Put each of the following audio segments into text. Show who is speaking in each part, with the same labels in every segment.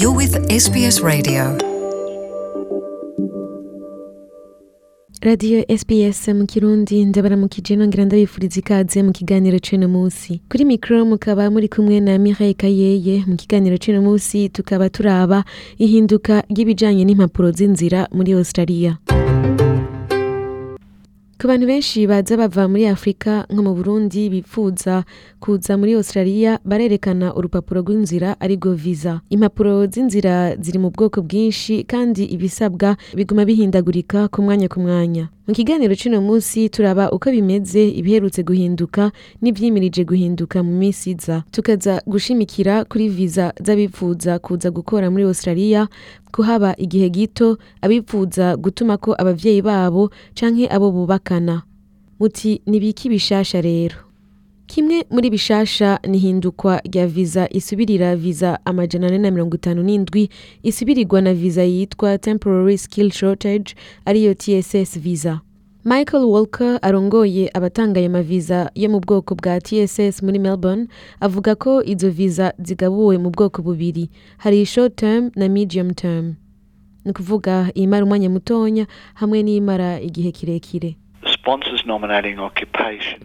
Speaker 1: You're with SBS Radio.
Speaker 2: radiyo sbs mu kirundi ndabaramukije nongera ndabifuriza ikaze mu kiganiro c'uno munsi kuri mikoro mukaba muri kumwe na mireille kayeye mu kiganiro c'uno munsi tukaba turaba ihinduka ry'ibijanye n'impapuro z'inzira muri australia ku bantu benshi baza bava muri afurika nko mu burundi bifuza kuza muri australia barerekana urupapuro rw'inzira arirwo visa. Impapuro z'inzira ziri mu bwoko bwinshi kandi ibisabwa biguma bihindagurika ku mwanya ku mwanya. Mu kiganiro c'uno munsi turaba uko bimeze ibiherutse guhinduka n'ivyimirije guhinduka mu minsi iza. Tukaza gushimikira kuri visa z'abifuza kuza gukora muri australia kuhaba igihe gito abifuza gutuma ko abavyeyi babo canke abo bubakana. Muti nibiki bishasha rero? Kimwe muri bishasha ni hindukwa rya visa isubirira visa amajana ane na mirongo itanu n'indwi isubirirwa na visa yitwa temporary skill shortage ariyo tss visa. Michael walker arongoye abatanga ayo maviza yo mu bwoko bwa tss muri melbourne avuga ko izo viza zigabuwe mu bwoko bubiri hari short term na medium term ni ukuvuga imara umwanya mutonya hamwe n'imara igihe kirekire.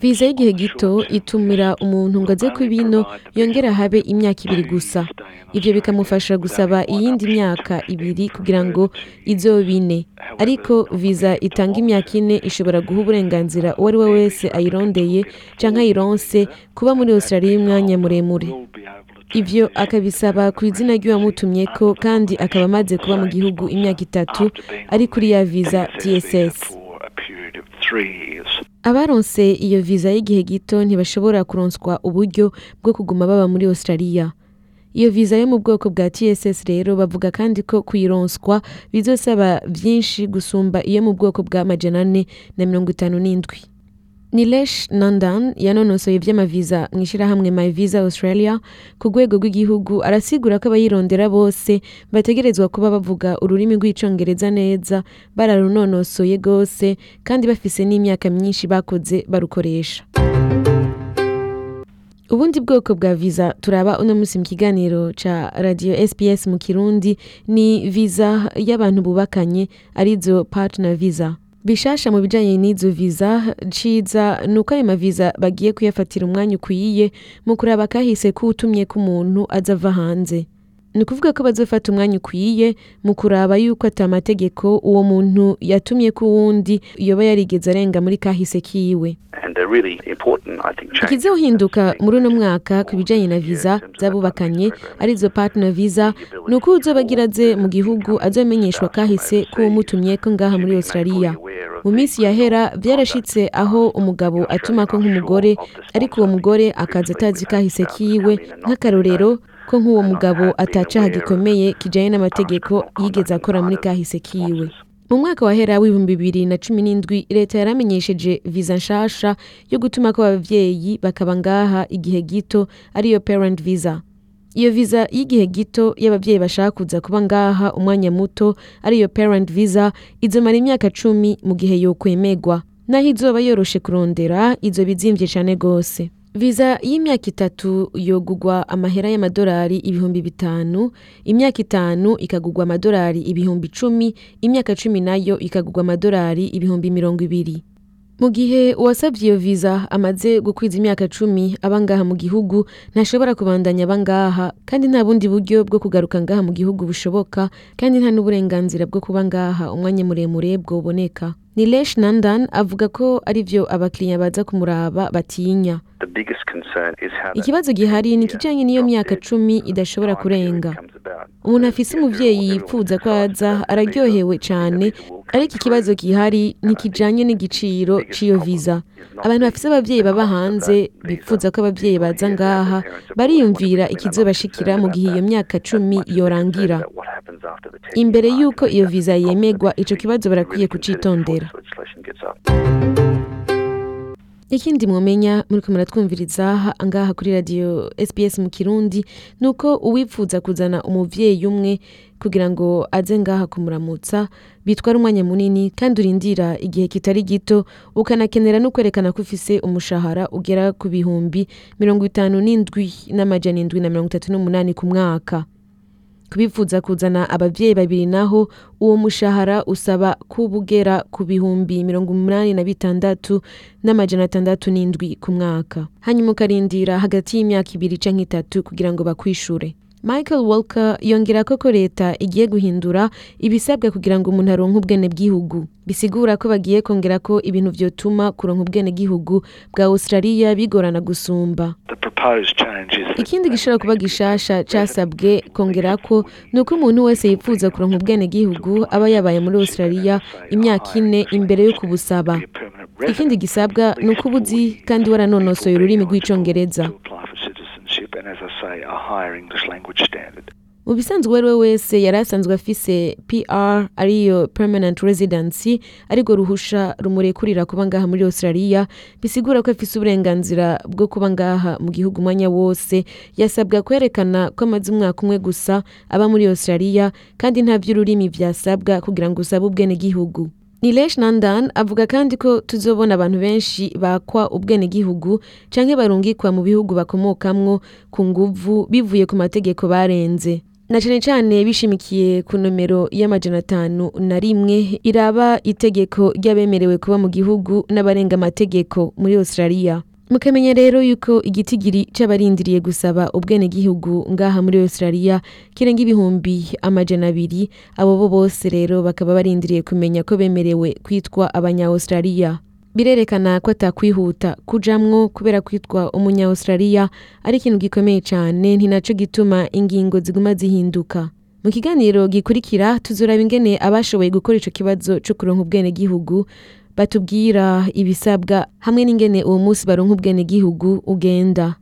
Speaker 2: Viza y'igihe gito itumira umuntu ngo aze ku bino yongera habe imyaka ibiri gusa. ivyo bikamufasha gusaba iyindi myaka ibiri kugira ngo izobe ine ariko viza itanga imyaka ine ishobora guha uburenganzira uwo ari we wese ayirondeye canke ayironse kuba muri australia umwanya muremure. ivyo akabisaba ku izina ry'uwamutumyeko kandi akaba amaze kuba mu gihugu imyaka itatu ari kuri ya viza tss abaronse iyo viza y'igihe gito ntibashobora kuronswa uburyo bwo kuguma baba muri australia. Iyo viza yo mu bwoko bwa tss rero bavuga kandi ko kuyironswa bizosaba vyinshi gusumba iyo mu bwoko bwa majana ane na mirongo itanu n'indwi. Nilesh nandan yanonosoye ivy'amaviza mu ishirahamwe my visa australia ku rwego rw'igihugu arasigura ko abayirondera bose bategerezwa kuba bavuga ururimi rw'icongereza neza bararunonosoye rwose kandi bafise n'imyaka myinshi bakoze barukoresha. Ubundi bwoko bwa viza turaba uno munsi mu kiganiro ca radio sps mu kirundi ni viza y'abantu bubakanye ari zo partner visa. Bishasha mu bijanye n'izo viza ciza ni uko ayo maviza bagiye kuyafatira umwanya ukwiye mu kuraba kahise k'uwutumye k'umuntu aza ava hanze. Ni ukuvuga ko bazofata umwanya ukwiye mu kuraba yuko ata mategeko uwo muntu yatumye ko uwundi yoba yarigeze arenga muri kahise kiwe.
Speaker 3: And a really important, I think, change.
Speaker 2: ikizohinduka muri uno mwaka ku bijanye na viza z'abubakanye ari zo partner visa ni uko uzoba agira aze mu gihugu azomenyeshwa kahise k'uwumutumyeko ngaha muri australia. Mu minsi yahera byarashitse aho umugabo atumako nk'umugore ariko uwo mugore akaza atazi kahise kiwe nk'akarorero ko nk'uwo mugabo atacaha gikomeye kijanye n'amategeko yigeze akora muri kahise kiwe. Mu mwaka wahera w'ibihumbi bibiri na cumi n'indwi leta yaramenyesheje viza nshasha yo gutuma ko abavyeyi bakaba ngaha igihe gito ariyo parent visa. Iyo viza y'igihe gito y'abavyeyi bashaka kuza kuba ngaha umwanya muto ariyo parent visa izomara imyaka cumi mu gihe yokwemegwa naho izoba yoroshe kurondera izoba izimvye cane gose viza y'imyaka itatu yogugwa amahera y'amadolari ibihumbi bitanu imyaka itanu ikagugwa amadolari ibihumbi icumi imyaka cumi na yo ikagugwa amadolari ibihumbi mirongo ibiri. Mu gihe uwasabye iyo viza amaze gukwiza imyaka cumi aba ngaha mu gihugu ntashobora kubandanya aba ngaha kandi nta bundi buryo bwo kugaruka ngaha mu gihugu bushoboka kandi nta n'uburenganzira bwo kuba ngaha. Umwanya muremure bwoboneka. Nilesh nandan avuga ko arivyo abakiriya baza kumuraba batinya. Ikibazo gihari ni ikijanye n'iyo myaka cumi idashobora kurenga. umuntu afise umuvyeyi yifuza ko aza araryohewe cane ariko ikibazo gihari ntikijanye n'igiciro c'iyo viza abantu bafise abavyeyi baba hanze bifuza ko abavyeyi baza ngaha bariyumvira ikizobashikira mu gihe iyo myaka cumi yorangira.
Speaker 3: What happens after the 10
Speaker 2: imbere y'uko iyo viza yemegwa ico kibazo barakwiye kucitondera. Ikindi mwomenya muriko muratwumviriza ngaha kuri radio sbs mu kirundi ni uko uwipfuza kuzana umuvyeyi umwe kugira ngo aze ngaha kumuramutsa bitwara umwanya munini kandi urindira igihe kitari gito ukanakenera no kwerekana ko ufise umushahara ugera ku bihumbi mirongo itanu n'indwi n'amajana indwi na mirongo itatu n'umunani ku mwaka. Kubifuza kuzana abavyeyi babiri naho uwo mushahara usaba kubugera ku bihumbi mirongo umunani na bitandatu n'amajana atandatu n'indwi ku mwaka. Hanyuma ukarindira hagati y'imyaka ibiri canke itatu kugira ngo bakwishure. Michael walker yongera ko leta igiye guhindura ibisabwa kugira ngo umuntu aronke ubwenegihugu bisigura ko bagiye kongera ko ibintu vyotuma kuronka ubwenegihugu bwa australia bigorana gusumba. Ikindi gishobora kuba gishasha casabwe kongera ko ni uko umuntu wese yifuza kuronka ubwenegihugu aba yabaye muri australia imyaka ine imbere yo kubusaba. Ikindi gisabwa ni uko uba uzi kandi waranonosoye ururimi rw'icongereza. Mu bisanzwe uwo ari we wese yari asanzwe afise pr ariyo permanent residency ariko ruhusha rumurekurira kuba ngaha muri australia bisigura ko afise uburenganzira bwo kuba ngaha mu gihugu umwanya wose. Yasabwa kwerekana ko amaze umwaka umwe gusa aba muri australia kandi nta vy'ururimi vyasabwa kugira ngo usabe ubwenegihugu. Nilesh Nandan avuga kandi ko tuzobona abantu benshi bakwa ubwenegihugu canke barungikwa mu bihugu bakomokamwo ku nguvu bivuye ku mategeko barenze. Na cane cane bishimikiye ku nomero y'amajana atanu na rimwe iraba itegeko ry'abemerewe kuba mu gihugu n'abarenga amategeko muri Australia. Mukamenya rero yuko igitigiri c'abarindiriye gusaba ubwenegihugu ngaha muri Australia kirenga ibihumbi amajana abiri. Abo bo bose rero bakaba barindiriye kumenya ko bemerewe kwitwa abanya-Australia. Birerekana ko atakwihuta kujamwo kubera kwitwa umunya-Australia ari ikintu gikomeye cane ntinaco gituma ingingo ziguma zihinduka. Mu kiganiro gikurikira tuzoraba ingene abashoboye gukora ico kibazo co kuronka ubwenegihugu. Batubwira ibisabwa hamwe n'ingene uwo munsi baronka ubwenegihugu ugenda.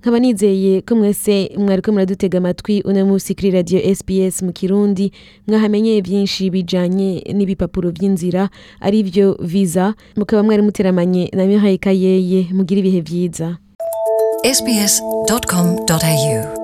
Speaker 2: Nkaba nizeye ko mwese mwariko muradutega amatwi uno munsi kuri radio sbs mu kirundi mwahamenyeye vyinshi bijanye n'ibipapuro vy'inzira ari vyo visa mukaba mwari muteramanye na mihaye kayeye mugira ibihe vyiza.
Speaker 1: Sbs.com.au